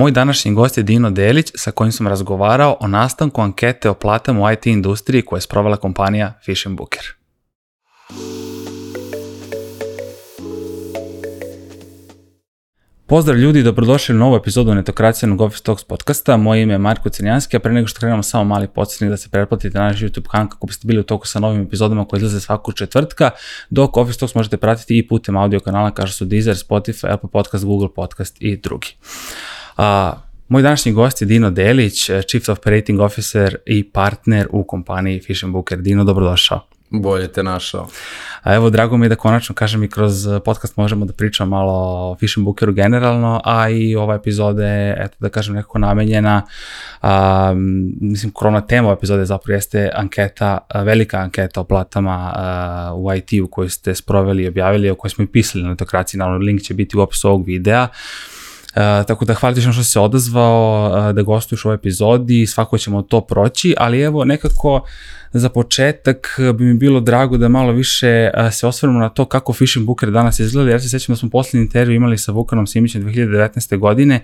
Moj današnji gost je Dino Delić sa kojim sam razgovarao o nastanku ankete o platama u IT industriji koje je sprovela kompanija Fish Booker. Pozdrav ljudi, dobrodošli u novu epizodu Netokracijanog Office Talks podcasta. Moje ime je Marko Crnjanski, a pre nego što krenemo samo mali podsjetnik da se pretplatite na naš YouTube kanal kako biste bili u toku sa novim epizodama koje izlaze svaku četvrtka, dok Office Talks možete pratiti i putem audio kanala kao što su Deezer, Spotify, Apple Podcast, Google Podcast i drugi. A, moj današnji gost je Dino Delić, Chief Operating Officer i partner u kompaniji Fish Booker. Dino, dobrodošao. Bolje te našao. A evo, drago mi je da konačno, kažem, i kroz podcast možemo da pričamo malo o Fish Bookeru generalno, a i ova epizoda je, eto da kažem, nekako namenjena, a, mislim, korona tema epizode zapravo jeste anketa, velika anketa o platama a, u IT-u koju ste sproveli i objavili, o kojoj smo i pisali na netokraciji, naravno link će biti u opisu ovog videa. Uh, tako da hvala ti što si se odazvao uh, da gostuješ u ovoj epizodi, svako ćemo to proći, ali evo nekako za početak bi mi bilo drago da malo više uh, se osvrnemo na to kako Fishing Booker danas izgleda. Ja se sećam da smo poslednji intervju imali sa Vukanom Simićem 2019. godine,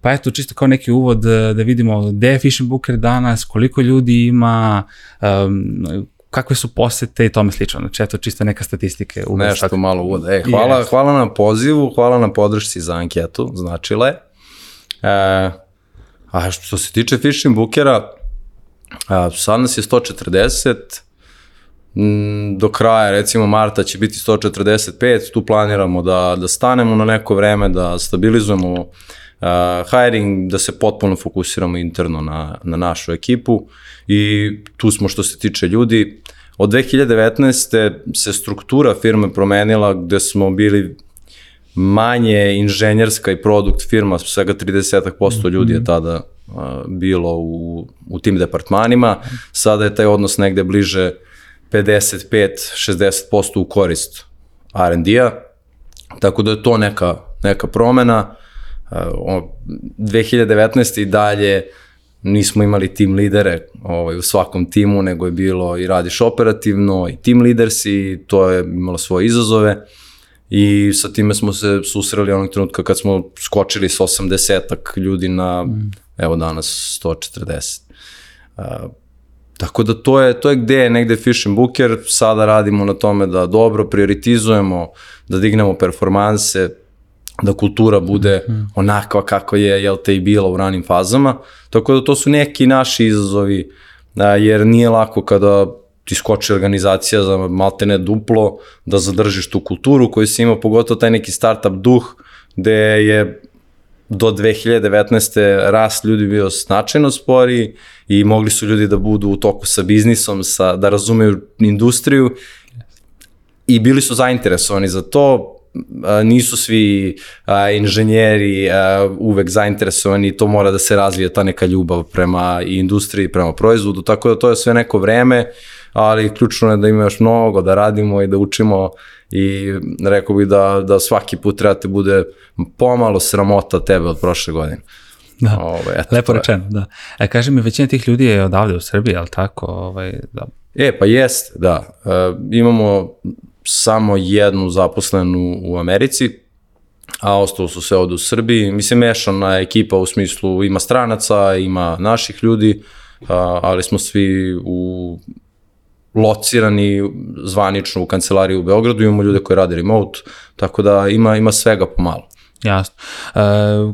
pa eto čisto kao neki uvod da vidimo gde je Fishing Booker danas, koliko ljudi ima, um, kakve su posete i tome slično. Znači, eto, čisto neka statistike. U Nešto tako. malo uvod. E, hvala, yes. hvala na pozivu, hvala na podršci za anketu, značile. E, a što se tiče fishing bookera, a, sad nas je 140, m, do kraja, recimo marta će biti 145, tu planiramo da, da stanemo na neko vreme, da stabilizujemo uh, hiring, da se potpuno fokusiramo interno na, na našu ekipu i tu smo što se tiče ljudi. Od 2019. se struktura firme promenila gde smo bili manje inženjerska i produkt firma, svega 30% ljudi je mhm. tada uh, bilo u, u tim departmanima. Sada je taj odnos negde bliže 55-60% u korist R&D-a, tako da je to neka, neka promena. Uh, 2019. i dalje nismo imali tim lidere ovaj, u svakom timu, nego je bilo i radiš operativno i tim leaders i to je imalo svoje izazove i sa time smo se susreli onog trenutka kad smo skočili s 80 ljudi na, mm. evo danas, 140. Uh, tako da to je, to je gde je negde Fish and Booker, sada radimo na tome da dobro prioritizujemo, da dignemo performanse, da kultura bude -hmm. onakva kako je, jel te i bila u ranim fazama. Tako da to su neki naši izazovi, a, jer nije lako kada ti skoči organizacija za maltene duplo, da zadržiš tu kulturu koju si imao, pogotovo taj neki startup duh, gde je do 2019. rast ljudi bio značajno sporiji i mogli su ljudi da budu u toku sa biznisom, sa, da razumeju industriju i bili su zainteresovani za to, nisu svi a, inženjeri a, uvek zainteresovani, to mora da se razvije ta neka ljubav prema industriji, prema proizvodu, tako da to je sve neko vreme, ali ključno je da ima još mnogo da radimo i da učimo i rekao bih da, da svaki put treba te bude pomalo sramota tebe od prošle godine. Da, ovaj, eto, lepo rečeno, da. E, kaži mi, većina tih ljudi je odavde u Srbiji, ali tako? Ovaj, da. E, pa jest, da. E, imamo samo jednu zaposlenu u Americi, a ostalo su sve ovde u Srbiji. Mislim, mešana ekipa u smislu ima stranaca, ima naših ljudi, ali smo svi u locirani zvanično u kancelariji u Beogradu, imamo ljude koji rade remote, tako da ima, ima svega pomalo. Jasno. E,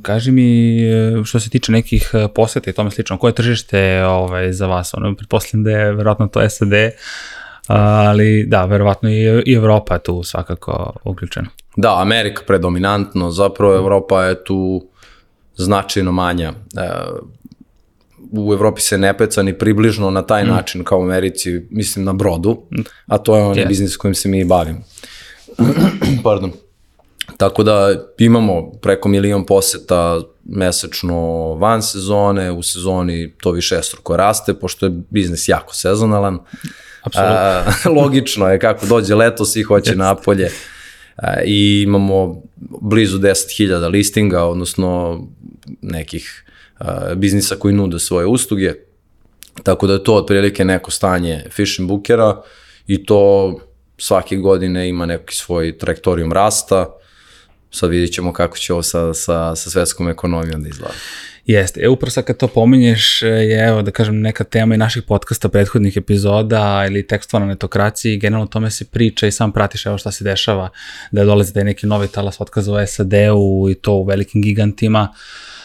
kaži mi, što se tiče nekih poseta i tome slično, koje tržište ovaj, za vas? Ono, pretpostavljam da je verovatno to SAD, ali da, verovatno i, i Evropa je tu svakako uključena. Da, Amerika predominantno, zapravo Evropa je tu značajno manja. E, u Evropi se ne peca ni približno na taj mm. način kao u Americi, mislim na brodu, a to je onaj yes. biznis kojim se mi bavimo. Pardon. Tako da imamo preko milion poseta mesečno van sezone, u sezoni to više estruko raste, pošto je biznis jako sezonalan. A, logično je kako dođe leto, svi hoće napolje. A, I imamo blizu 10.000 listinga, odnosno nekih a, biznisa koji nude svoje usluge. Tako da je to otprilike neko stanje fishing bookera i to svake godine ima neki svoj trajektorijum rasta. Sad vidjet ćemo kako će ovo sa, sa, sa svetskom ekonomijom da izgleda. Jeste, e upravo sad kad to pominješ je evo da kažem neka tema i naših podcasta prethodnih epizoda ili tekstova na netokraciji, generalno o tome se priča i sam pratiš evo šta se dešava, da dolazi da je neki novi talas otkaza u SAD-u i to u velikim gigantima, uh,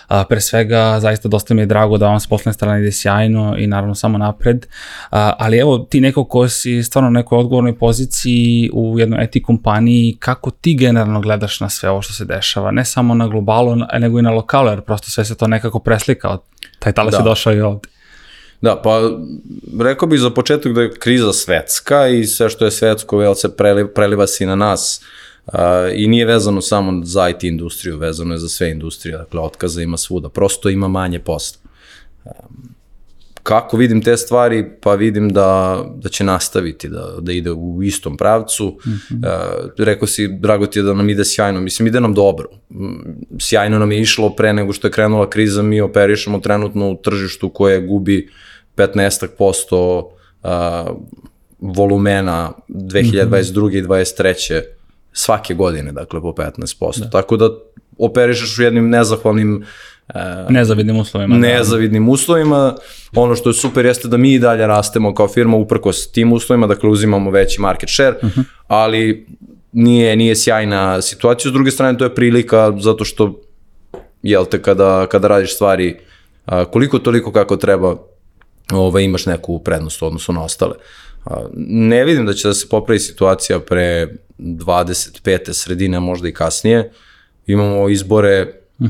A, pre svega, zaista dosta mi je drago da vam s poslednje strane ide sjajno i naravno samo napred. A, ali evo, ti neko ko si stvarno na nekoj odgovornoj poziciji u jednoj IT kompaniji, kako ti generalno gledaš na sve ovo što se dešava? Ne samo na globalu, nego i na lokalu, jer prosto sve se to nekako preslika. Taj talas da. je došao i ovde. Da, pa rekao bih za početak da je kriza svetska i sve što je svetsko, vel se preliva, preliva se i na nas. Uh, I nije vezano samo za IT industriju, vezano je za sve industrije, dakle otkaza ima svuda, prosto ima manje posla. Kako vidim te stvari? Pa vidim da, da će nastaviti, da, da ide u istom pravcu. Mm -hmm. uh, rekao si, drago ti je da nam ide sjajno. Mislim, ide nam dobro. Sjajno nam je išlo pre nego što je krenula kriza. Mi operišemo trenutno u tržištu koje gubi 15% uh, volumena 2022. Mm -hmm. i 2023 svake godine, dakle po 15%. Da. Tako da operišeš u jednim nezahvalnim uh, nezavidnim uslovima. Da. Nezavidnim da. uslovima. Ono što je super jeste da mi i dalje rastemo kao firma uprkos tim uslovima, dakle uzimamo veći market share, uh mhm. -huh. ali nije, nije sjajna situacija. S druge strane, to je prilika zato što, jel te, kada, kada radiš stvari a, koliko toliko kako treba, ovaj, imaš neku prednost u odnosu na ostale. A, ne vidim da će da se popravi situacija pre 25. sredine, možda i kasnije. Imamo izbore, hm.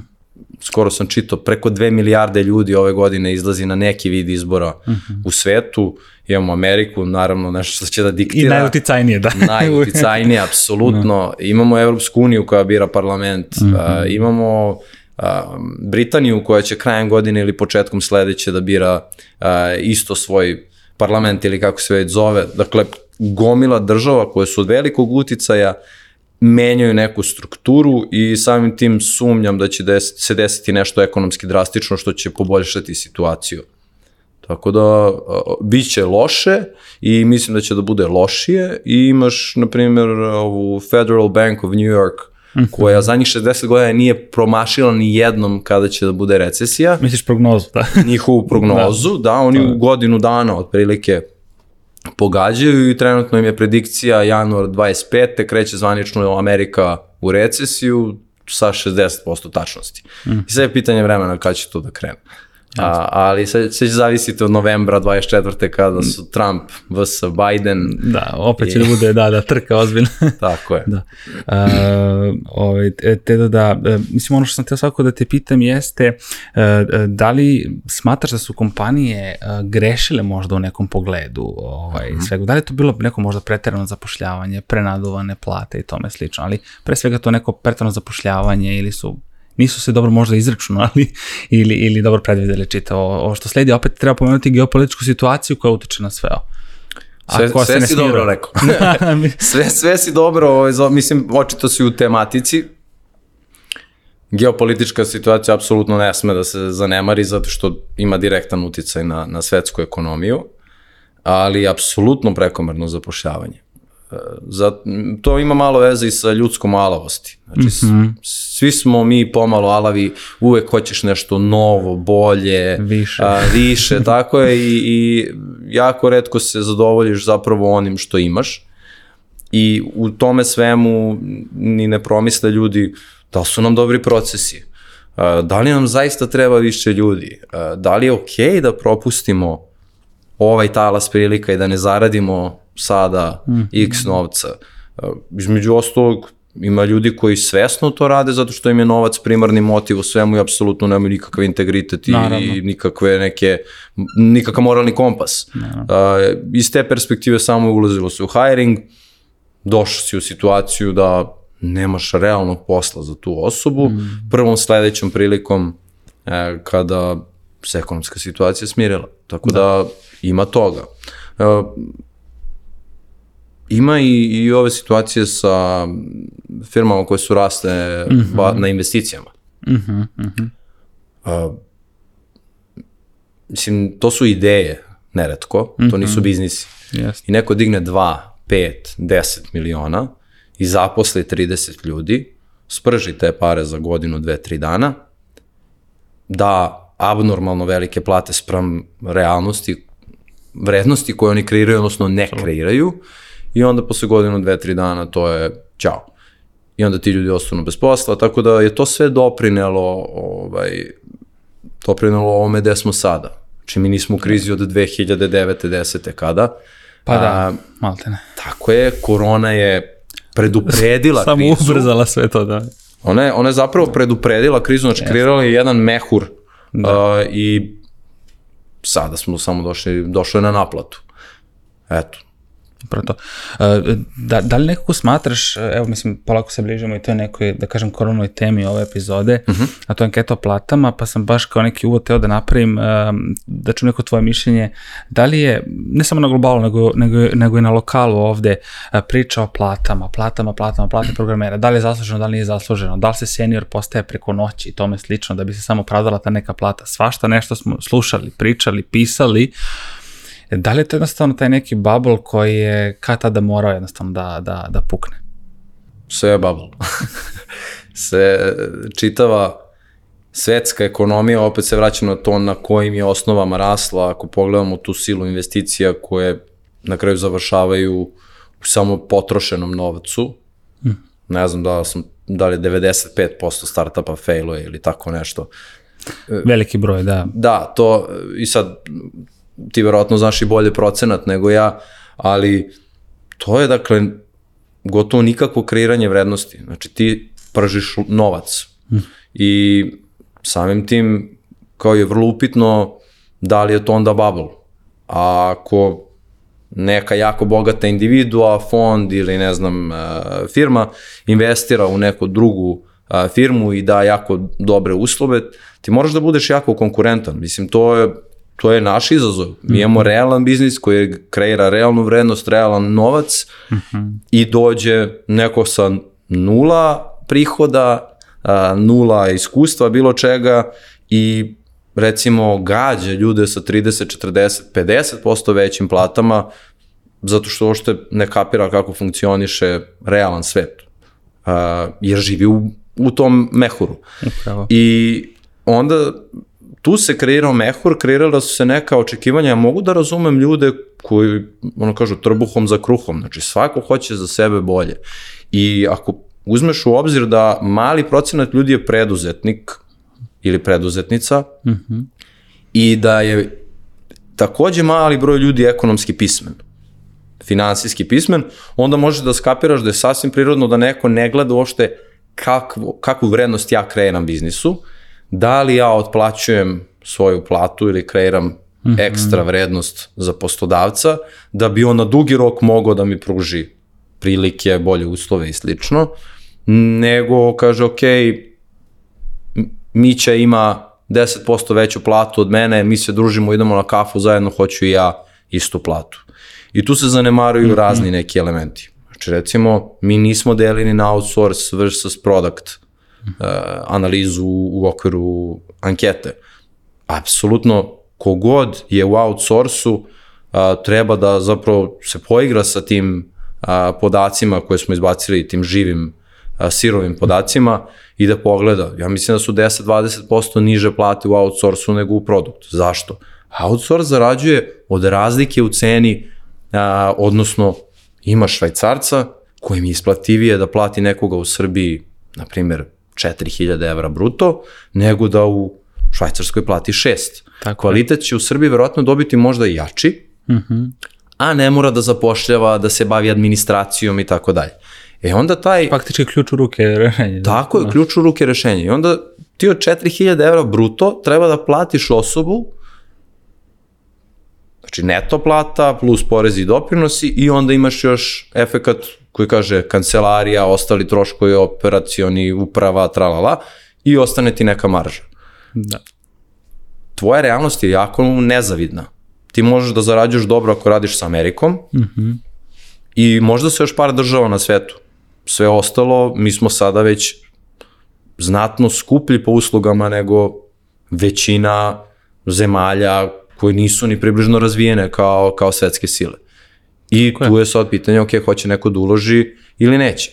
skoro sam čitao, preko 2 milijarde ljudi ove godine izlazi na neki vid izbora uh mhm. -huh. u svetu. Imamo Ameriku, naravno nešto što će da diktira. I najuticajnije, da. najuticajnije, apsolutno. no. Imamo Evropsku uniju koja bira parlament. Uh -huh. uh, imamo Britaniju koja će krajem godine ili početkom sledeće da bira isto svoj parlament ili kako se već zove. Dakle, gomila država koje su od velikog uticaja menjaju neku strukturu i samim tim sumnjam da će des, se desiti nešto ekonomski drastično što će poboljšati situaciju. Tako da, bit će loše i mislim da će da bude lošije i imaš, na primjer, ovu Federal Bank of New York, mhm. koja zadnjih 60 godina nije promašila ni jednom kada će da bude recesija. Misliš prognozu, da? Njihovu prognozu, da, da oni u godinu dana otprilike pogađaju i trenutno im je predikcija januar 25. kreće zvanično Amerika u recesiju sa 60% tačnosti. Mm. I sve je pitanje vremena kada će to da krene. A, ali sve, sve će zavisiti od novembra 24. kada su Trump vs. Biden. Da, opet će i... da bude, da, da, trka ozbiljno. Tako je. da. Uh, ovaj, te da, da, e, mislim, ono što sam teo svako da te pitam jeste, da li smatraš da su kompanije grešile možda u nekom pogledu ovaj, mm -hmm. svega? Da li je to bilo neko možda preterano zapošljavanje, prenaduvane plate i tome slično, ali pre svega to neko preterano zapošljavanje ili su nisu se dobro možda izračunali ili, ili dobro predvideli čitavo. Ovo što sledi, opet treba pomenuti geopolitičku situaciju koja utiče na sve ovo. Sve, sve se si dobro rekao. sve, sve si dobro, ovaj, mislim, očito si u tematici. Geopolitička situacija apsolutno ne sme da se zanemari zato što ima direktan uticaj na, na svetsku ekonomiju, ali apsolutno prekomerno zapošljavanje. Za, to ima malo veze i sa ljudskom alavosti. Znači, mm -hmm. svi smo mi pomalo alavi, uvek hoćeš nešto novo, bolje, više, a, više tako je i, i jako redko se zadovoljiš zapravo onim što imaš i u tome svemu ni ne promisle ljudi da su nam dobri procesi, a, da li nam zaista treba više ljudi, a, da li je okej okay da propustimo ovaj talas prilika i da ne zaradimo sada mm. x novca. Između ostalog, ima ljudi koji svesno to rade zato što im je novac primarni motiv u svemu i apsolutno nemaju nikakav integritet i, i nikakve neke, nikakav moralni kompas. Uh, iz te perspektive samo ulazilo se u hiring, došao si u situaciju da nemaš realnog posla za tu osobu, mm. prvom sledećom prilikom e, kada se ekonomska situacija smirila. Tako da, da ima toga. E, Ima i, i ove situacije sa firmama koje su rasle mm -hmm. ba, na investicijama. Mm -hmm, mm -hmm. Uh, mislim, to su ideje, neretko, mm -hmm. to nisu mhm. biznisi. Yes. I neko digne 2, 5, 10 miliona i zaposli 30 ljudi, sprži te pare za godinu, dve, tri dana, da abnormalno velike plate sprem realnosti, vrednosti koje oni kreiraju, odnosno ne kreiraju, i onda posle godinu, dve, tri dana to je ćao. I onda ti ljudi ostanu bez posla, tako da je to sve doprinelo, ovaj, doprinelo ovome gde smo sada. Znači mi nismo u krizi od 2009. 10. kada. Pa da, A, malte ne. Tako je, korona je predupredila Samo krizu. Samo ubrzala sve to, da. Ona je, ona je zapravo predupredila krizu, znači kreirala je jedan mehur da. uh, i sada smo samo došli, došli na naplatu. Eto, Upravo to. E, da, da li nekako smatraš, e, evo mislim, polako se bližimo i to je nekoj, da kažem, koronoj temi ove epizode, uh mhm. -huh. a to je anketa o platama, pa sam baš kao neki uvod teo da napravim, da ču neko tvoje mišljenje, da li je, ne samo na globalu, nego, nego, nego i na lokalu ovde, e, priča o platama, platama, platama, plate programera, da li je zasluženo, da li nije zasluženo, da li se senior postaje preko noći i tome slično, da bi se samo pravdala ta neka plata, svašta nešto smo slušali, pričali, pisali, Da li je to jednostavno taj neki bubble koji je kad tada morao jednostavno da, da, da pukne? Sve je bubble. se čitava svetska ekonomija, opet se vraća na to na kojim je osnovama rasla, ako pogledamo tu silu investicija koje na kraju završavaju u samo potrošenom novcu, hm. ne znam da, sam, da li 95% startupa failuje ili tako nešto. Veliki broj, da. Da, to i sad ti verovatno znaš i bolje procenat nego ja, ali to je dakle gotovo nikakvo kreiranje vrednosti. Znači ti pržiš novac hm. i samim tim kao je vrlo upitno da li je to onda bubble. A ako neka jako bogata individua, fond ili ne znam e, firma investira u neku drugu e, firmu i da jako dobre uslove, ti moraš da budeš jako konkurentan. Mislim, to je to je naš izazov. Mi imamo mhm. realan biznis koji kreira realnu vrednost, realan novac mm -hmm. i dođe neko sa nula prihoda, nula iskustva, bilo čega i recimo gađa ljude sa 30, 40, 50% većim platama zato što ošte ne kapira kako funkcioniše realan svet. Uh, jer živi u, u tom mehuru. Upravo. I onda tu se kreirao mehur, kreirala su se neka očekivanja, ja mogu da razumem ljude koji, ono kažu, trbuhom za kruhom, znači svako hoće za sebe bolje. I ako uzmeš u obzir da mali procenat ljudi je preduzetnik ili preduzetnica mm -hmm. i da je takođe mali broj ljudi ekonomski pismen, finansijski pismen, onda možeš da skapiraš da je sasvim prirodno da neko ne gleda uopšte kakvu, kakvu vrednost ja kreiram biznisu, da li ja otplaćujem svoju platu ili kreiram -hmm. ekstra vrednost za poslodavca, da bi on na dugi rok mogao da mi pruži prilike, bolje uslove i slično, nego kaže, ok, Mića ima 10% veću platu od mene, mi se družimo, idemo na kafu zajedno, hoću i ja istu platu. I tu se zanemaruju mm -hmm. razni neki elementi. Znači recimo, mi nismo delini na outsource versus product analizu u okviru ankete. Apsolutno, kogod je u outsourcu uh, treba da zapravo se poigra sa tim uh, podacima koje smo izbacili, tim živim uh, sirovim podacima i da pogleda. Ja mislim da su 10-20% niže plate u outsourcu nego u produktu. Zašto? Outsource zarađuje od razlike u ceni, a, odnosno ima švajcarca kojim je isplativije da plati nekoga u Srbiji, na primjer, 4000 evra bruto, nego da u Švajcarskoj plati 6. Tako Kvalitet će u Srbiji verovatno dobiti možda i jači, uh mhm. -huh. a ne mora da zapošljava, da se bavi administracijom i tako dalje. E onda taj... Faktički ključ u ruke rešenje. Da? Tako je, ključ u ruke rešenje. I onda ti od 4000 evra bruto treba da platiš osobu, znači neto plata plus porezi i doprinosi i onda imaš još efekat koji kaže kancelarija, ostali troškovi, operacioni, uprava, tralala, i ostane ti neka marža. Da. Tvoja realnost je jako nezavidna. Ti možeš da zarađuješ dobro ako radiš sa Amerikom mm -hmm. i možda se još par država na svetu. Sve ostalo, mi smo sada već znatno skuplji po uslugama nego većina zemalja koje nisu ni približno razvijene kao, kao svetske sile. I Koje? tu je sad pitanje, ok, hoće neko da uloži ili neće.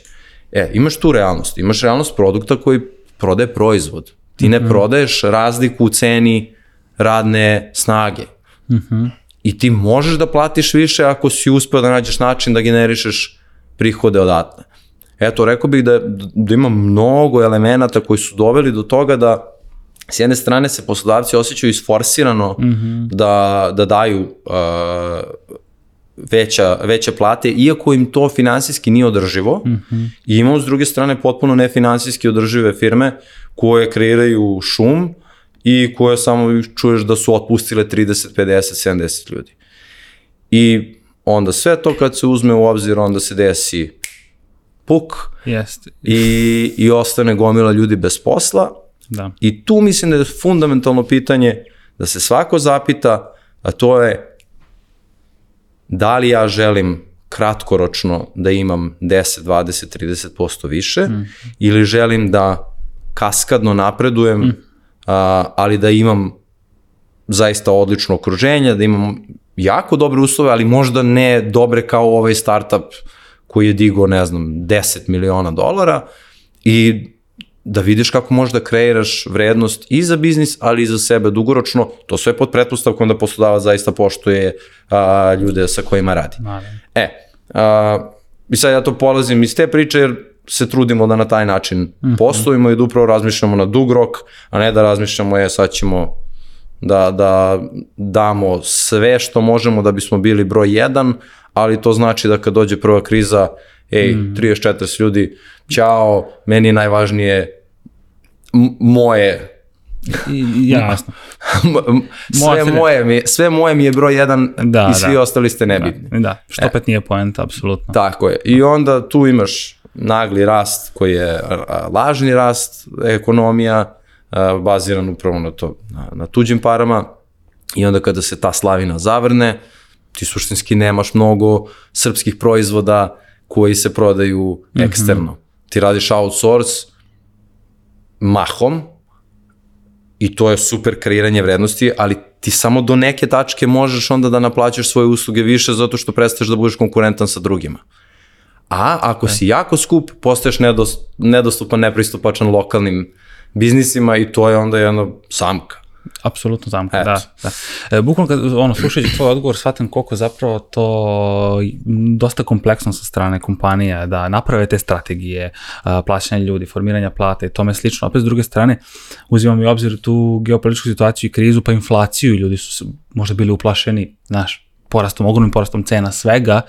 E, imaš tu realnost, imaš realnost produkta koji prodaje proizvod. Ti ne mm -hmm. prodaješ razliku u ceni radne snage. Mm -hmm. I ti možeš da platiš više ako si uspeo da nađeš način da generišeš prihode odatle. Eto, rekao bih da, da ima mnogo elemenata koji su doveli do toga da s jedne strane se poslodavci osjećaju isforsirano mm -hmm. da, da daju uh, veća, veće plate, iako im to finansijski nije održivo. Mm -hmm. I imamo s druge strane potpuno nefinansijski održive firme koje kreiraju šum i koje samo čuješ da su otpustile 30, 50, 70 ljudi. I onda sve to kad se uzme u obzir, onda se desi puk Jeste. i, i ostane gomila ljudi bez posla. Da. I tu mislim da je fundamentalno pitanje da se svako zapita, a to je da li ja želim kratkoročno da imam 10, 20, 30% više mm. ili želim da kaskadno napredujem, mm. a, ali da imam zaista odlično okruženje, da imam jako dobre uslove, ali možda ne dobre kao ovaj startup koji je digo, ne znam, 10 miliona dolara i da vidiš kako možeš da kreiraš vrednost i za biznis, ali i za sebe dugoročno, to sve pod pretpostavkom da poslodavac zaista poštuje a, ljude sa kojima radi. Naravno. E, a, i sad ja to polazim iz te priče jer se trudimo da na taj način mm -hmm. postojimo i da upravo razmišljamo na dug rok, a ne da razmišljamo je sad ćemo da, da damo sve što možemo da bismo bili broj 1, ali to znači da kad dođe prva kriza, ej, mm. 34 ljudi, ćao, meni je najvažnije moje I, jasno. sve, moje mi, sve moje mi je broj jedan da, i svi da. ostali ste nebitni. Da, da. što e. opet nije poenta, apsolutno. Tako je. I onda tu imaš nagli rast koji je lažni rast ekonomija, baziran upravo na to, na, na tuđim parama i onda kada se ta slavina zavrne, ti suštinski nemaš mnogo srpskih proizvoda koji se prodaju mm -hmm. eksterno. Ti radiš outsource mahom i to je super kreiranje vrednosti, ali ti samo do neke tačke možeš onda da naplaćaš svoje usluge više zato što prestaješ da budeš konkurentan sa drugima. A ako okay. si jako skup, postaješ nedostupan, nepristupačan lokalnim biznisima i to je onda jedna samka. Apsolutno zamka, da. da. E, bukvalno kad ono, slušajući tvoj odgovor, shvatam koliko zapravo to dosta kompleksno sa strane kompanija da naprave te strategije a, plaćanja ljudi, formiranja plata i tome slično. Opet s druge strane, uzimam i obzir tu geopolitičku situaciju i krizu, pa inflaciju, ljudi su možda bili uplašeni, znaš, porastom, ogromnim porastom cena svega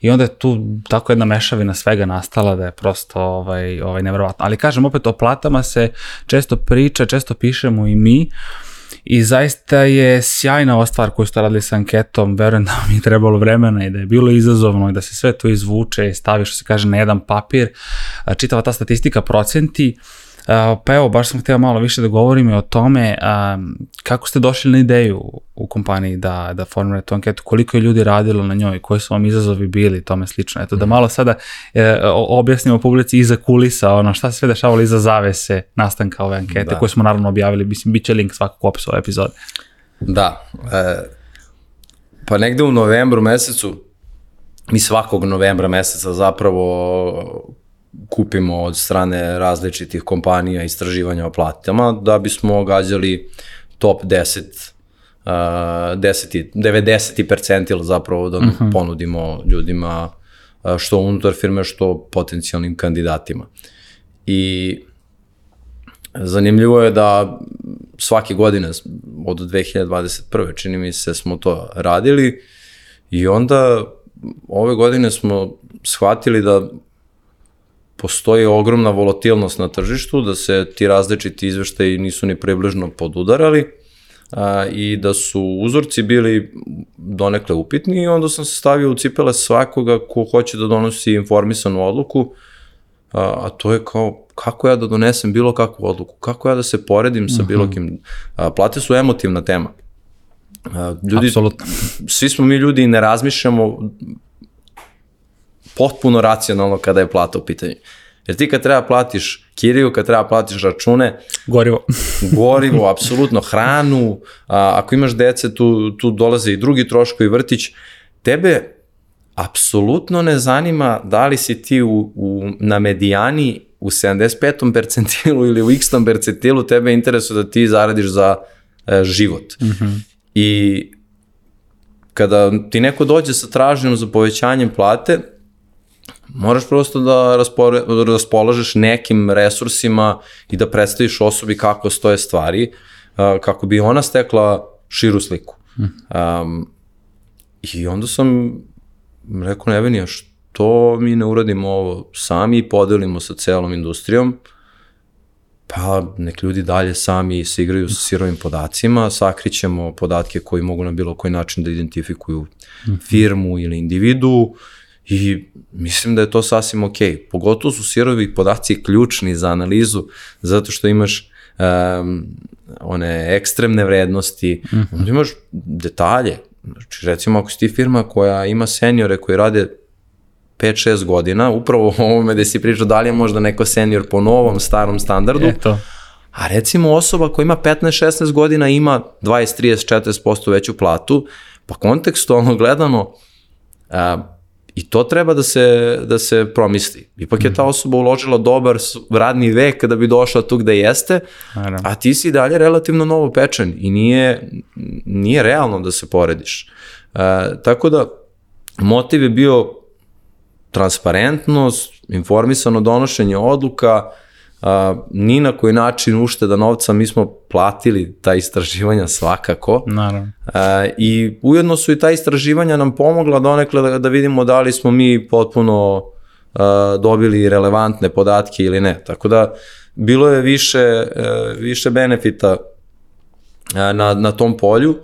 I onda je tu tako jedna mešavina svega nastala da je prosto ovaj, ovaj nevjerovatno. Ali kažem, opet o platama se često priča, često pišemo i mi, I zaista je sjajna ova stvar koju ste radili sa anketom, verujem da vam je trebalo vremena i da je bilo izazovno i da se sve to izvuče i stavi što se kaže na jedan papir, čitava ta statistika procenti, Pa evo, baš sam htio malo više da govorim i o tome um, kako ste došli na ideju u kompaniji da, da formirate tu anketu, koliko je ljudi radilo na njoj, koji su vam izazovi bili i tome slično. Eto, da mhm. malo sada e, objasnimo publici iza kulisa, ono, šta se sve dešavalo iza zavese nastanka ove ankete, da. koje smo naravno objavili, mislim, bit će link svakako u opisu ove epizode. Da, e, pa negde u novembru mesecu, mi svakog novembra meseca zapravo kupimo od strane različitih kompanija istraživanja o platama da bismo gađali top 10 uh, 10 90 percentil zapravo da uh mhm. -huh. ponudimo ljudima što unutar firme, što potencijalnim kandidatima. I zanimljivo je da svake godine od 2021. čini mi se smo to radili i onda ove godine smo shvatili da postoji ogromna volatilnost na tržištu, da se ti različiti izveštaji nisu ni približno podudarali a, i da su uzorci bili donekle upitni i onda sam se stavio u cipele svakoga ko hoće da donosi informisanu odluku, a, a to je kao kako ja da donesem bilo kakvu odluku, kako ja da se poredim sa bilo mhm. kim. A, plate su emotivna tema. A, ljudi, Absolutno. Svi smo mi ljudi i ne razmišljamo potpuno racionalno kada je plata u pitanju. Jer ti kad treba platiš kiriju, kad treba platiš račune... Gorivo. gorivo, apsolutno, hranu, a, ako imaš dece, tu, tu dolaze i drugi troškovi, vrtić. Tebe apsolutno ne zanima da li si ti u, u, na medijani u 75. percentilu ili u x percentilu, tebe interesuje da ti zaradiš za e, život. Mm -hmm. I kada ti neko dođe sa traženjem za povećanjem plate, moraš prosto da raspore, raspolažeš nekim resursima i da predstaviš osobi kako stoje stvari, kako bi ona stekla širu sliku. Um, I onda sam rekao Nevenija, što mi ne uradimo ovo sami i podelimo sa celom industrijom, pa nek ljudi dalje sami se igraju sa sirovim podacima, sakrićemo podatke koji mogu na bilo koji način da identifikuju firmu ili individu i mislim da je to sasvim ok. Pogotovo su sirovi podaci ključni za analizu, zato što imaš um, one ekstremne vrednosti, mm -hmm. onda imaš detalje. Znači, recimo, ako si ti firma koja ima seniore koji rade 5-6 godina, upravo o ovome gde si pričao da li je možda neko senior po novom, starom standardu, Eto. a recimo osoba koja ima 15-16 godina ima 20, 30, 40% veću platu, pa kontekstualno gledano, a, I to treba da se, da se promisli. Ipak je ta mhm. osoba uložila dobar radni vek da bi došla tu gde jeste, a ti si dalje relativno novo pečen i nije, nije realno da se porediš. E, tako da, motiv je bio transparentnost, informisano donošenje odluka, a, ni na koji način ušteda novca, mi smo platili ta istraživanja svakako. Naravno. A, I ujedno su i ta istraživanja nam pomogla donekle da, da vidimo da li smo mi potpuno a, dobili relevantne podatke ili ne. Tako da bilo je više, a, e, više benefita a, na, na tom polju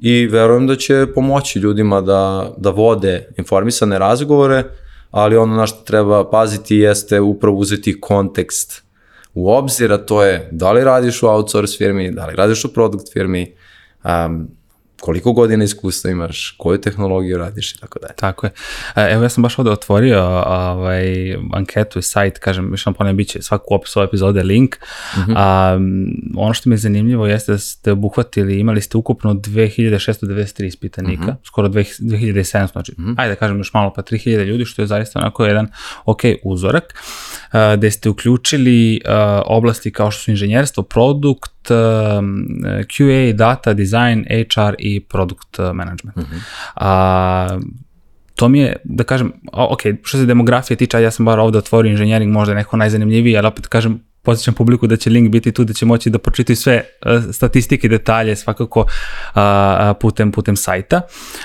i verujem da će pomoći ljudima da, da vode informisane razgovore, ali ono na što treba paziti jeste upravo uzeti kontekst u obzir, a to je da li radiš u outsource firmi, da li radiš u produkt firmi, um, koliko godina iskustva imaš, koju tehnologiju radiš i tako dalje. Tako je. E, evo ja sam baš ovde otvorio ovaj, anketu i sajt, kažem, još nam ponem biće svaku opis ove epizode link. Mm -hmm. A, ono što mi je zanimljivo jeste da ste obuhvatili, imali ste ukupno 2693 ispitanika, mm -hmm. skoro 2700, znači, mm -hmm. ajde da kažem još malo, pa 3000 ljudi, što je zaista onako jedan ok uzorak, a, gde ste uključili a, oblasti kao što su inženjerstvo, produkt, QA, data, design, HR i product management. Mm -hmm. A, to mi je, da kažem, ok, što se demografije tiče, ja sam bar ovde otvorio inženjering, možda neko najzanimljiviji, ali opet kažem, posjećam publiku da će link biti tu, da će moći da pročitaju sve uh, statistike, detalje svakako uh, putem, putem sajta.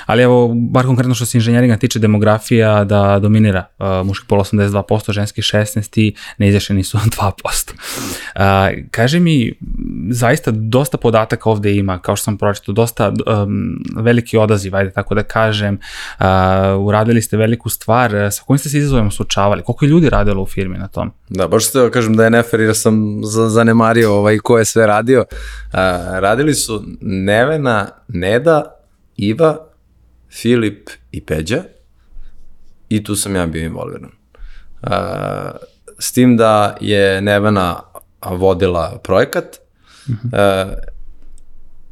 Ali evo, bar konkretno što se inženjeringa tiče demografija da dominira uh, muški pol 82%, ženski 16% i neizjašeni su 2%. Uh, kaže mi, zaista dosta podataka ovde ima, kao što sam pročito, dosta um, veliki odaziv, ajde tako da kažem, uh, uradili ste veliku stvar, sa kojim ste se izazovima suočavali, koliko je ljudi radilo u firmi na tom? Da, baš ste kažem da je nefer jer sam zanemario ovaj, ko je sve radio. A, radili su Nevena, Neda, Iva, Filip i Peđa i tu sam ja bio involviran. A, s tim da je Nevena vodila projekat, uh -huh. a,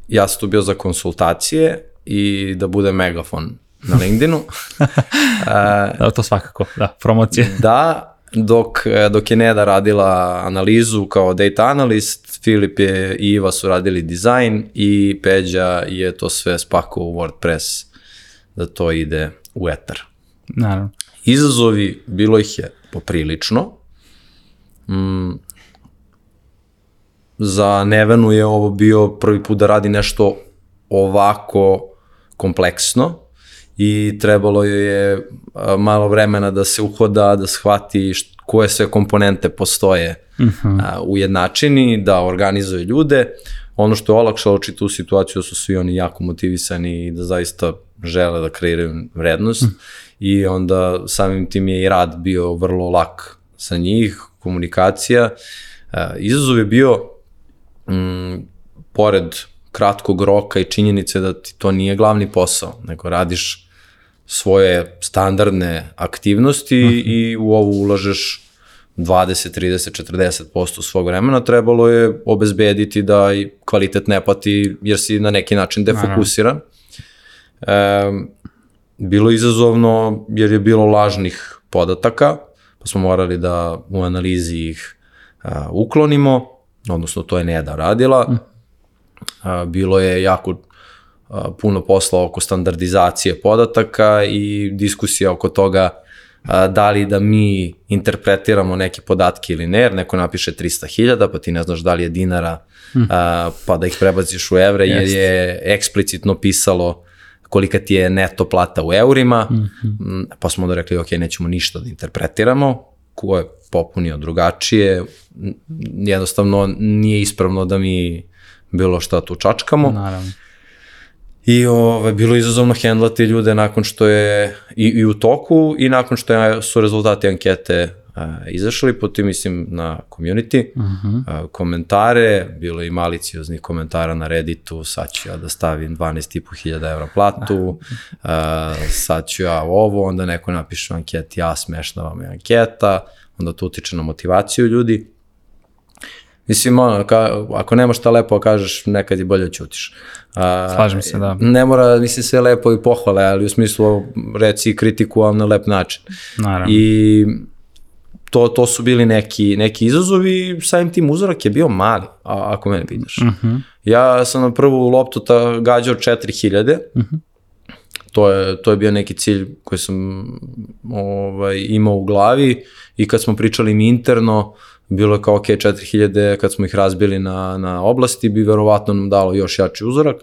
ja sam tu bio za konsultacije i da bude megafon na LinkedInu. da, to svakako, da, promocije. Da, dok, dok je Neda radila analizu kao data analyst, Filip je i Iva su radili dizajn i Peđa je to sve spakao u WordPress da to ide u etar. Naravno. Izazovi, bilo ih je poprilično. Mm, za Nevenu je ovo bio prvi put da radi nešto ovako kompleksno i trebalo je malo vremena da se uhoda, da shvati koje sve komponente postoje uh mhm. -huh. u jednačini, da organizuje ljude. Ono što je olakšalo tu situaciju su svi oni jako motivisani i da zaista žele da kreiraju vrednost uh mhm. -huh. i onda samim tim je i rad bio vrlo lak sa njih, komunikacija. Izazov je bio, m, pored kratkog roka i činjenice da ti to nije glavni posao, nego radiš svoje standardne aktivnosti uh mhm. -huh. i u ovo ulažeš 20, 30, 40% svog vremena, trebalo je obezbediti da i kvalitet ne pati jer si na neki način defokusiran. Um, bilo izazovno jer je bilo lažnih podataka, pa smo morali da u analizi ih a, uklonimo, odnosno to je Neda radila. A, bilo je jako a, puno posla oko standardizacije podataka i diskusija oko toga a, da li da mi interpretiramo neke podatke ili ne, jer neko napiše 300.000, pa ti ne znaš da li je dinara, a, pa da ih prebaciš u evre, jer je eksplicitno pisalo kolika ti je neto plata u eurima, mm -hmm. pa smo onda rekli, ok, nećemo ništa da interpretiramo, ko je popunio drugačije, jednostavno nije ispravno da mi bilo šta tu čačkamo. Naravno. I ovaj, bilo izazovno hendlati ljude nakon što je i, i u toku i nakon što je, su rezultati ankete izašli, potom mislim na community, uh -huh. a, komentare, bilo i malicioznih komentara na Redditu, sad ću ja da stavim 12.500 evra platu, a, sad ću ja ovo, onda neko napiše u anketi, ja smešna vam je anketa, onda to utiče na motivaciju ljudi. Mislim, ono, ka, ako nema šta lepo kažeš, nekad je bolje ćutiš. A, Slažem se, da. Ne mora, mislim, sve lepo i pohvale, ali u smislu reci kritiku, ali na lep način. Naravno. I to, to su bili neki, neki izazovi, samim tim uzorak je bio mali, a, ako mene pitaš. Uh -huh. Ja sam na prvu loptu ta gađao 4000, uh -huh. to, je, to je bio neki cilj koji sam ovaj, imao u glavi i kad smo pričali mi interno, bilo je kao ok, 4000 kad smo ih razbili na, na oblasti, bi verovatno nam dalo još jači uzorak.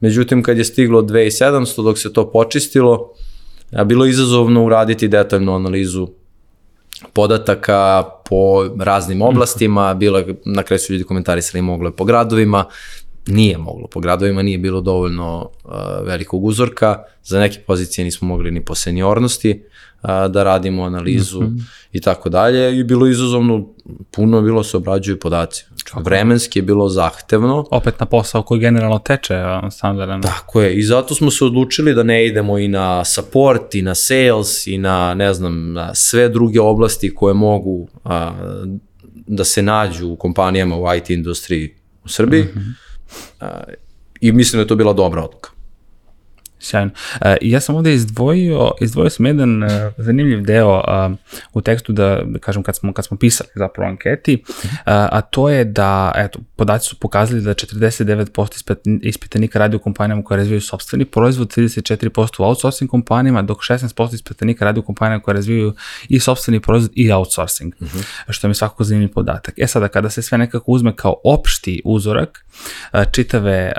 Međutim, kad je stiglo 2700, dok se to počistilo, a bilo je izazovno uraditi detaljnu analizu podataka po raznim oblastima, bilo je, na kraju su ljudi komentarisali moglo je po gradovima, nije moglo po gradovima, nije bilo dovoljno uh, velikog uzorka, za neke pozicije nismo mogli ni po seniornosti uh, da radimo analizu mm -hmm. i tako dalje i bilo izazovno, puno bilo se obrađuju podaci. Znači, vremenski je bilo zahtevno. Opet na posao koji generalno teče standardan. Tako je, i zato smo se odlučili da ne idemo i na support, i na sales, i na, ne znam, na sve druge oblasti koje mogu a, da se nađu u kompanijama u IT industriji u Srbiji. Mm -hmm I mislim da je to bila dobra odluka. Sjajno. Uh, ja sam ovde izdvojio, izdvojio sam jedan uh, zanimljiv deo u tekstu da, da kažem kad smo, kad smo pisali zapravo anketi, a to je da, eto, podaci su pokazali da 49% ispitanika radi u kompanijama koje razvijaju sobstveni proizvod, 34% u outsourcing kompanijama, dok 16% ispitanika radi u kompanijama koje razvijaju i sobstveni proizvod i outsourcing, uh -huh. što mi je svakako zanimljiv podatak. E sada, kada se sve nekako uzme kao opšti uzorak, čitave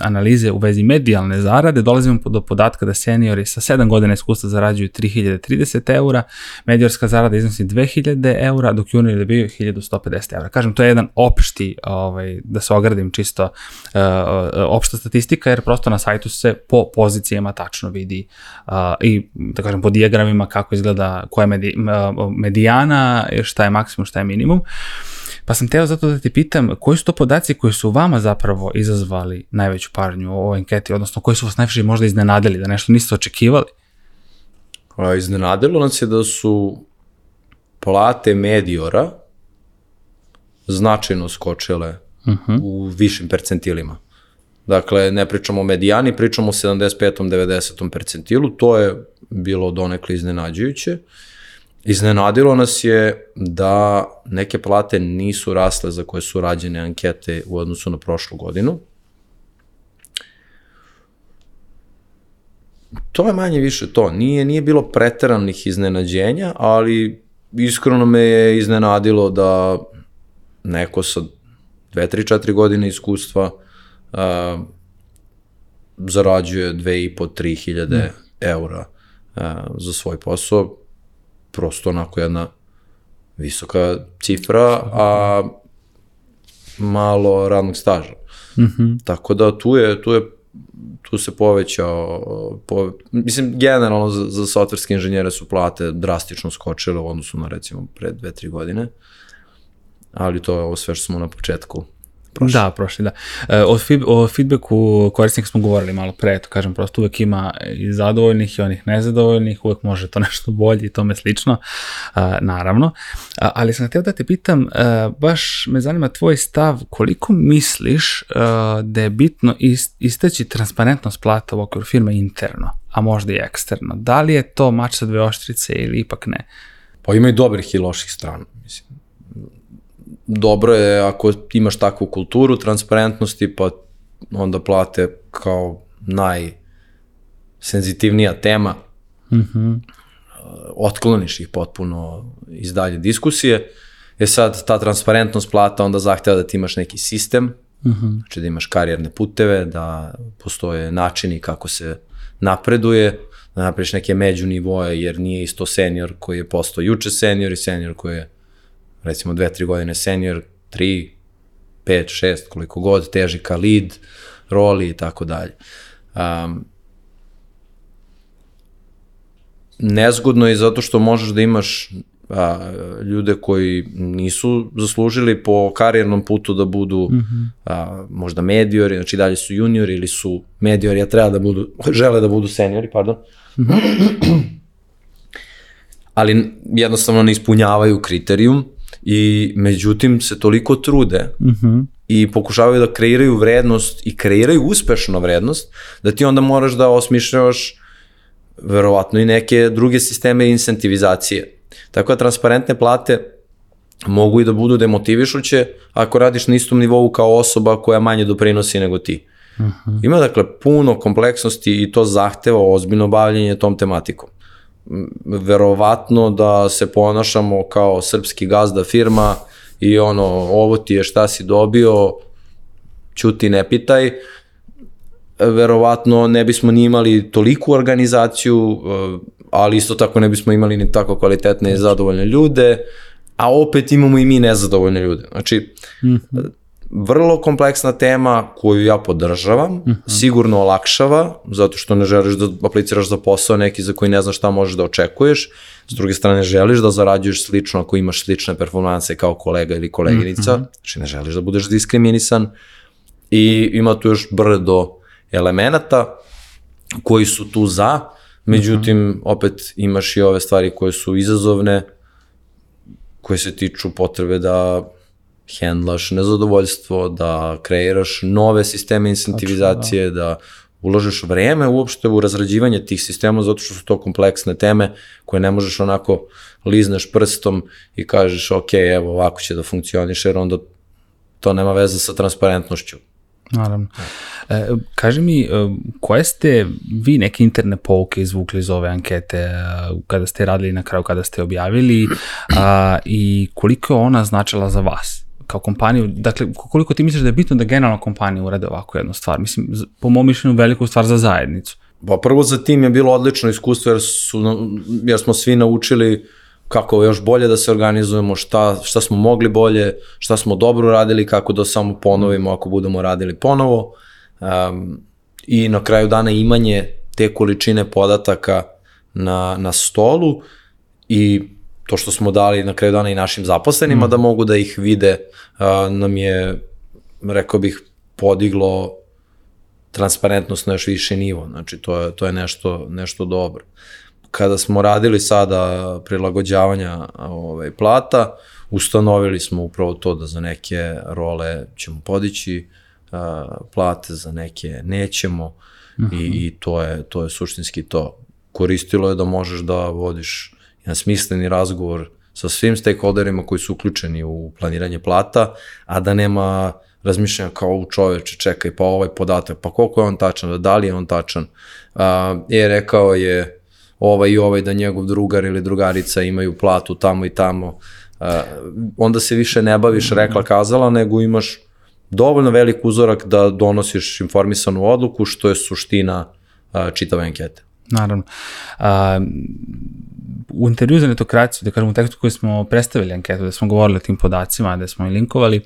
analize u vezi medijalne zarade, dolazimo do podatka da seniori sa 7 godina iskustva zarađuju 3030 eura, mediorska zarada iznosi 2000 eura, dok juniori dobiju 1150 eura. Kažem, to je jedan opšti, ovaj, da se ogradim čisto, uh, opšta statistika, jer prosto na sajtu se po pozicijama tačno vidi i, da kažem, po diagramima kako izgleda koja je medi, medijana, šta je maksimum, šta je minimum. Uh, Pa sam teo zato da ti pitam, koji su to podaci koji su vama zapravo izazvali najveću pažnju u ovoj anketi, odnosno koji su vas najviše možda iznenadili, da nešto niste očekivali? A, iznenadilo nas je da su plate mediora značajno skočile uh mhm. -huh. u višim percentilima. Dakle, ne pričamo o medijani, pričamo o 75. 90. percentilu, to je bilo donekle iznenađujuće. Uh, Iznenadilo nas je da neke plate nisu rasle za koje su rađene ankete u odnosu na prošlu godinu. To je manje više to. Nije, nije bilo preteranih iznenađenja, ali iskreno me je iznenadilo da neko sa 2, 3, 4 godine iskustva uh, zarađuje 2,5, 3 hiljade mm. eura uh, za svoj posao prosto onako jedna visoka cifra, a malo radnog staža. Mm -hmm. Tako da tu je, tu je tu se povećao, po, mislim, generalno za, za softverske inženjere su plate drastično skočile u odnosu na recimo pre dve, tri godine, ali to je ovo sve što smo na početku prošli. Da, prošli, da. E, o, feed, o feedbacku korisnika smo govorili malo pre, to kažem, prosto uvek ima i zadovoljnih i onih nezadovoljnih, uvek može to nešto bolje i tome slično, a, naravno. Ali sam htio da te pitam, a, baš me zanima tvoj stav, koliko misliš da je bitno ist, isteći transparentnost plata u okviru firme interno, a možda i eksterno? Da li je to mač sa dve oštrice ili ipak ne? Pa ima i dobrih i loših strana, mislim. Dobro je ako imaš takvu kulturu transparentnosti, pa onda plate kao najsenzitivnija tema, mm -hmm. otkloniš ih potpuno iz dalje diskusije. E sad, ta transparentnost plata onda zahteva da ti imaš neki sistem, mm -hmm. znači da imaš karijerne puteve, da postoje načini kako se napreduje, da napraviš neke međunivoje, jer nije isto senior koji je postao juče senior i senior koji je recimo dve, tri godine senior, tri, pet, šest, koliko god, teži ka lead, roli i tako dalje. Um, nezgodno je zato što možeš da imaš a, ljude koji nisu zaslužili po karijernom putu da budu mm -hmm. a, možda mediori, znači dalje su juniori ili su mediori, a treba da budu, žele da budu seniori, pardon. Mm -hmm. Ali jednostavno ne ispunjavaju kriterijum i međutim se toliko trude mm -hmm. i pokušavaju da kreiraju vrednost i kreiraju uspešno vrednost, da ti onda moraš da osmišljavaš verovatno i neke druge sisteme incentivizacije Tako da transparentne plate mogu i da budu demotivišuće ako radiš na istom nivou kao osoba koja manje doprinosi nego ti. Uh mhm. -huh. Ima dakle puno kompleksnosti i to zahteva ozbiljno bavljanje tom tematikom. Verovatno da se ponašamo kao srpski gazda firma i ono, ovo ti je šta si dobio, čuti ne pitaj, verovatno ne bismo ni imali toliku organizaciju, ali isto tako ne bismo imali ni tako kvalitetne i zadovoljne ljude, a opet imamo i mi nezadovoljne ljude. Znači, mm -hmm. Vrlo kompleksna tema koju ja podržavam, mm -hmm. sigurno olakšava, zato što ne želiš da apliciraš za posao neki za koji ne znaš šta možeš da očekuješ, s druge strane želiš da zarađuješ slično ako imaš slične performanse kao kolega ili koleginica, mm -hmm. znači ne želiš da budeš diskriminisan i ima tu još brdo elemenata koji su tu za, Međutim, uh -huh. opet imaš i ove stvari koje su izazovne, koje se tiču potrebe da hendlaš nezadovoljstvo, da kreiraš nove sisteme incentivizacije, da. da uložiš vreme uopšte u razrađivanje tih sistema zato što su to kompleksne teme koje ne možeš onako lizneš prstom i kažeš ok, evo ovako će da funkcioniše jer onda to nema veze sa transparentnošću. Naravno. E, kaži mi, e, koje ste vi neke interne pouke izvukli iz ove ankete e, kada ste radili na kraju, kada ste objavili a, i koliko je ona značila za vas? Kao kompaniju, dakle, koliko ti misliš da je bitno da generalno kompanija urade ovako jednu stvar? Mislim, po mom mišljenju, veliku stvar za zajednicu. Pa prvo za tim je bilo odlično iskustvo jer, su, jer smo svi naučili kako još bolje da se organizujemo, šta, šta smo mogli bolje, šta smo dobro radili, kako da samo ponovimo ako budemo radili ponovo. Um, I na kraju dana imanje te količine podataka na, na stolu i to što smo dali na kraju dana i našim zaposlenima mm. da mogu da ih vide, uh, nam je, rekao bih, podiglo transparentnost na još više nivo. Znači, to je, to je nešto, nešto dobro kada smo radili sada prilagođavanja ovaj, plata, ustanovili smo upravo to da za neke role ćemo podići uh, plate, za neke nećemo uh -huh. i, mhm. i to, je, to je suštinski to. Koristilo je da možeš da vodiš jedan smisleni razgovor sa svim stakeholderima koji su uključeni u planiranje plata, a da nema razmišljanja kao u čoveče, čekaj, pa ovaj podatak, pa koliko je on tačan, da li je on tačan. Uh, je rekao je ovaj i ovaj da njegov drugar ili drugarica imaju platu tamo i tamo, uh, onda se više ne baviš rekla kazala, nego imaš dovoljno velik uzorak da donosiš informisanu odluku, što je suština uh, čitave ankete. Naravno. A, u intervju za netokraciju, da kažem u tekstu koji smo predstavili anketu, da smo govorili o tim podacima, da smo i linkovali,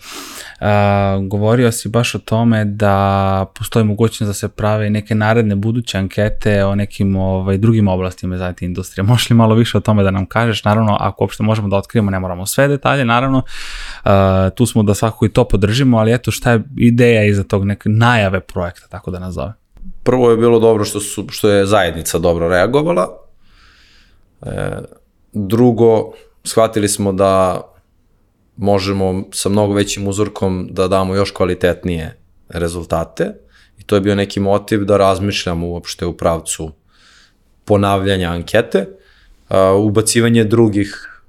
a, govorio si baš o tome da postoji mogućnost da se prave neke naredne buduće ankete o nekim ovaj, drugim oblastima za IT industrije. Možeš li malo više o tome da nam kažeš? Naravno, ako uopšte možemo da otkrijemo, ne moramo sve detalje, naravno, a, tu smo da svako i to podržimo, ali eto šta je ideja iza tog neke najave projekta, tako da nazove? Prvo je bilo dobro što, su, što je zajednica dobro reagovala, E, drugo, shvatili smo da možemo sa mnogo većim uzorkom da damo još kvalitetnije rezultate i to je bio neki motiv da razmišljamo uopšte u pravcu ponavljanja ankete, ubacivanje drugih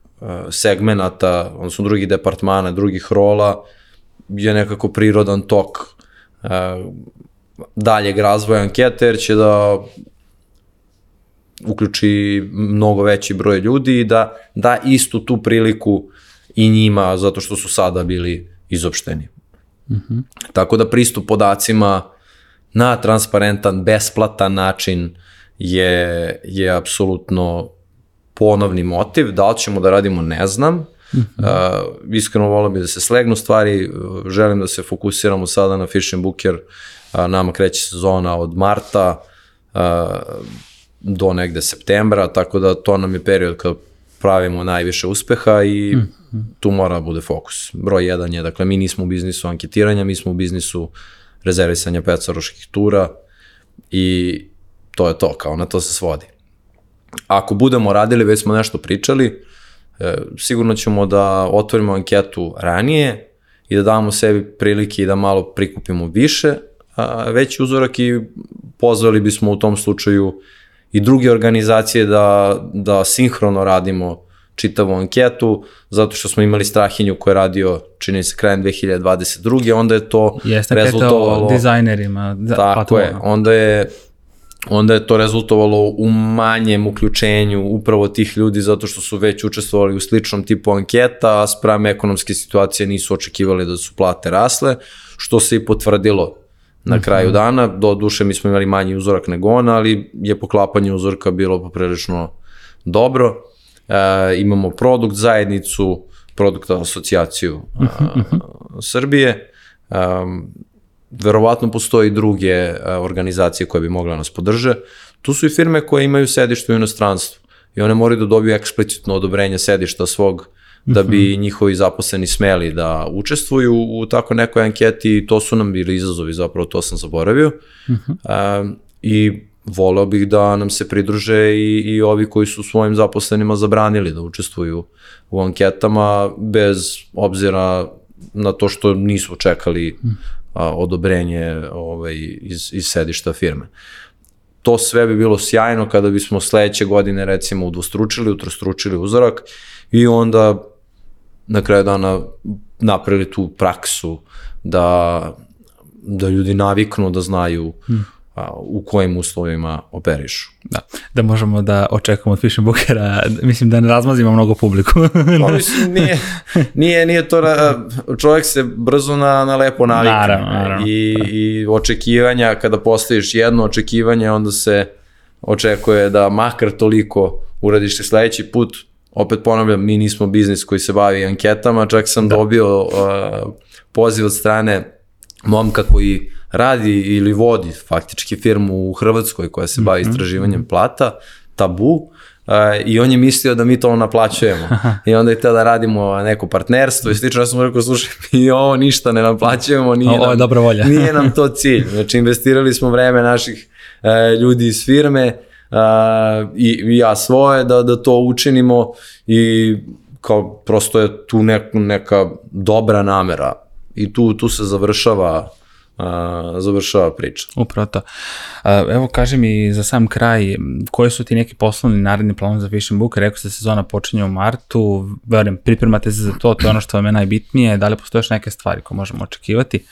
segmenata, odnosno drugih departmana, drugih rola je nekako prirodan tok daljeg razvoja ankete, jer će da uključi mnogo veći broj ljudi i da da istu tu priliku i njima zato što su sada bili izopšteni. Mm -hmm. Tako da pristup podacima na transparentan, besplatan način je, je apsolutno ponovni motiv. Da li ćemo da radimo, ne znam. Mm -hmm. uh, iskreno volio bi da se slegnu stvari, želim da se fokusiramo sada na Fish and Booker, uh, nama kreće sezona od marta, uh, do negde septembra, tako da to nam je period kad pravimo najviše uspeha i mm -hmm. tu mora da bude fokus. Broj jedan je, dakle, mi nismo u biznisu anketiranja, mi smo u biznisu rezervisanja petsaroških tura i to je to, kao na to se svodi. Ako budemo radili, već smo nešto pričali, e, sigurno ćemo da otvorimo anketu ranije i da damo sebi prilike i da malo prikupimo više, a, veći uzorak i pozvali bismo u tom slučaju i druge organizacije da, da sinhrono radimo čitavu anketu, zato što smo imali Strahinju koji je radio, čini se, krajem 2022. Onda je to Jeste, rezultovalo... Jeste, dizajnerima. Da, tako je, onda je onda je to rezultovalo u manjem uključenju upravo tih ljudi zato što su već učestvovali u sličnom tipu anketa, a sprem ekonomske situacije nisu očekivali da su plate rasle, što se i potvrdilo na mhm. kraju dana. Do duše mi smo imali manji uzorak nego on, ali je poklapanje uzorka bilo poprilično dobro. E, imamo produkt zajednicu, produkt asocijaciju a, mhm, mhm. Srbije. E, verovatno postoji druge a, organizacije koje bi mogle nas podrže. Tu su i firme koje imaju sedište u inostranstvu i one moraju da dobiju eksplicitno odobrenje sedišta svog da bi mhm. njihovi zaposleni smeli da učestvuju u tako nekoj anketi i to su nam bili izazovi, zapravo to sam zaboravio. Uh -huh. um, I voleo bih da nam se pridruže i, i ovi koji su svojim zaposlenima zabranili da učestvuju u anketama bez obzira na to što nisu čekali mhm. a, odobrenje ovaj, iz, iz sedišta firme. To sve bi bilo sjajno kada bismo sledeće godine recimo udvostručili, utrostručili uzorak i onda na kraju dana napravili tu praksu da, da ljudi naviknu da znaju hmm. a, u kojim uslovima operišu. Da, da možemo da očekujemo od Fish Bookera, mislim da ne razmazimo mnogo publiku. pa, mislim, nije, nije, nije to, čovjek se brzo na, na lepo navikne. Naravno, naravno. I, da. I očekivanja, kada postaviš jedno očekivanje, onda se očekuje da makar toliko uradiš sledeći put, opet ponavljam, mi nismo biznis koji se bavi anketama, čak sam da. dobio uh, poziv od strane momka koji radi ili vodi faktički firmu u Hrvatskoj koja se bavi mhm, istraživanjem plata, tabu, uh, i on je mislio da mi to naplaćujemo. I onda je te da radimo neko partnerstvo i slično. Ja sam rekao, slušaj, mi ovo ništa ne naplaćujemo, nije, ovo je nam, volja. nije nam to cilj. Znači, investirali smo vreme naših uh, ljudi iz firme, uh, i, i ja svoje da, da to učinimo i kao prosto je tu nek, neka dobra namera i tu, tu se završava uh, završava priča. Upravo to. Evo kaži mi za sam kraj, koji su ti neki poslovni naredni plan za Fish Book? Rekao ste sezona počinje u martu, verujem, pripremate se za to, to je ono što vam je najbitnije, da li postoje još neke stvari koje možemo očekivati?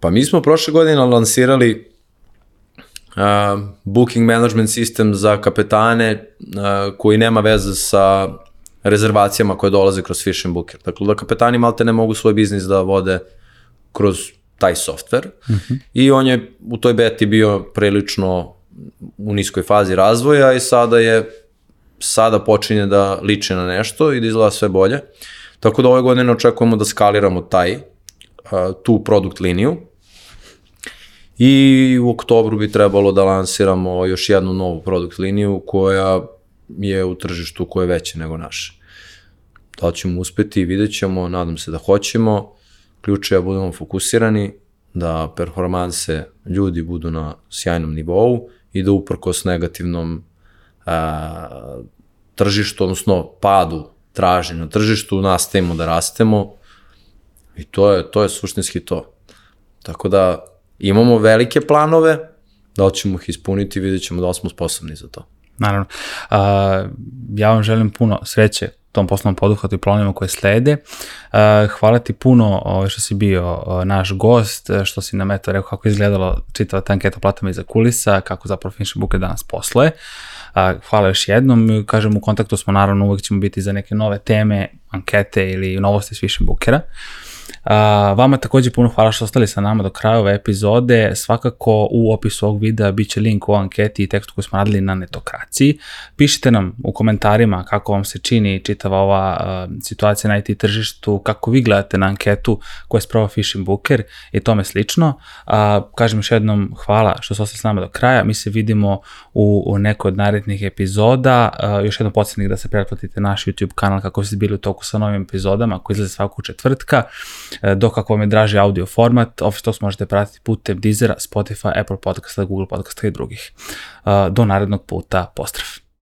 Pa mi smo prošle godine lansirali uh, booking management sistem za kapetane uh, koji nema veze sa rezervacijama koje dolaze kroz Fish and Booker. Dakle, da kapetani malte ne mogu svoj biznis da vode kroz taj softver uh mhm. -huh. i on je u toj beti bio prilično u niskoj fazi razvoja i sada je sada počinje da liče na nešto i da izgleda sve bolje. Tako da ove godine očekujemo da skaliramo taj, tu produkt liniju. I u oktobru bi trebalo da lansiramo još jednu novu produkt liniju koja je u tržištu koje je veće nego naše. Da ćemo uspeti, vidjet ćemo, nadam se da hoćemo. Ključ je da budemo fokusirani, da performanse ljudi budu na sjajnom nivou i da uprkos negativnom a, tržištu, odnosno padu traži na tržištu, nastavimo da rastemo i to je, to je suštinski to. Tako da imamo velike planove, da li ćemo ih ispuniti, vidjet ćemo da li smo sposobni za to. Naravno. Uh, ja vam želim puno sreće tom poslovnom poduhvatu i planovima koje slede. Uh, hvala ti puno ovaj, što si bio uh, naš gost, što si nam eto rekao kako izgledalo čitava ta anketa platama iza kulisa, kako zapravo Finnish Booker danas posluje. Hvala još jednom, kažem u kontaktu smo naravno uvek ćemo biti za neke nove teme, ankete ili novosti s Fishing Bookera. A, vama takođe puno hvala što ostali sa nama do kraja ove epizode. Svakako u opisu ovog videa bit će link u anketi i tekstu koji smo radili na netokraciji. Pišite nam u komentarima kako vam se čini čitava ova situacija na IT tržištu, kako vi gledate na anketu koja je spravo Fishing Booker i tome slično. Kažem još jednom hvala što ste ostali s nama do kraja. Mi se vidimo u, u nekoj od narednih epizoda. Još jednom podsjetnik da se pretplatite naš YouTube kanal kako biste bili u toku sa novim epizodama koji izlaze svakog četvrtka. E, dok ako vam je draži audio format, Office možete pratiti putem Deezera, Spotify, Apple podcasta, Google podcasta i drugih. E, do narednog puta, pozdrav!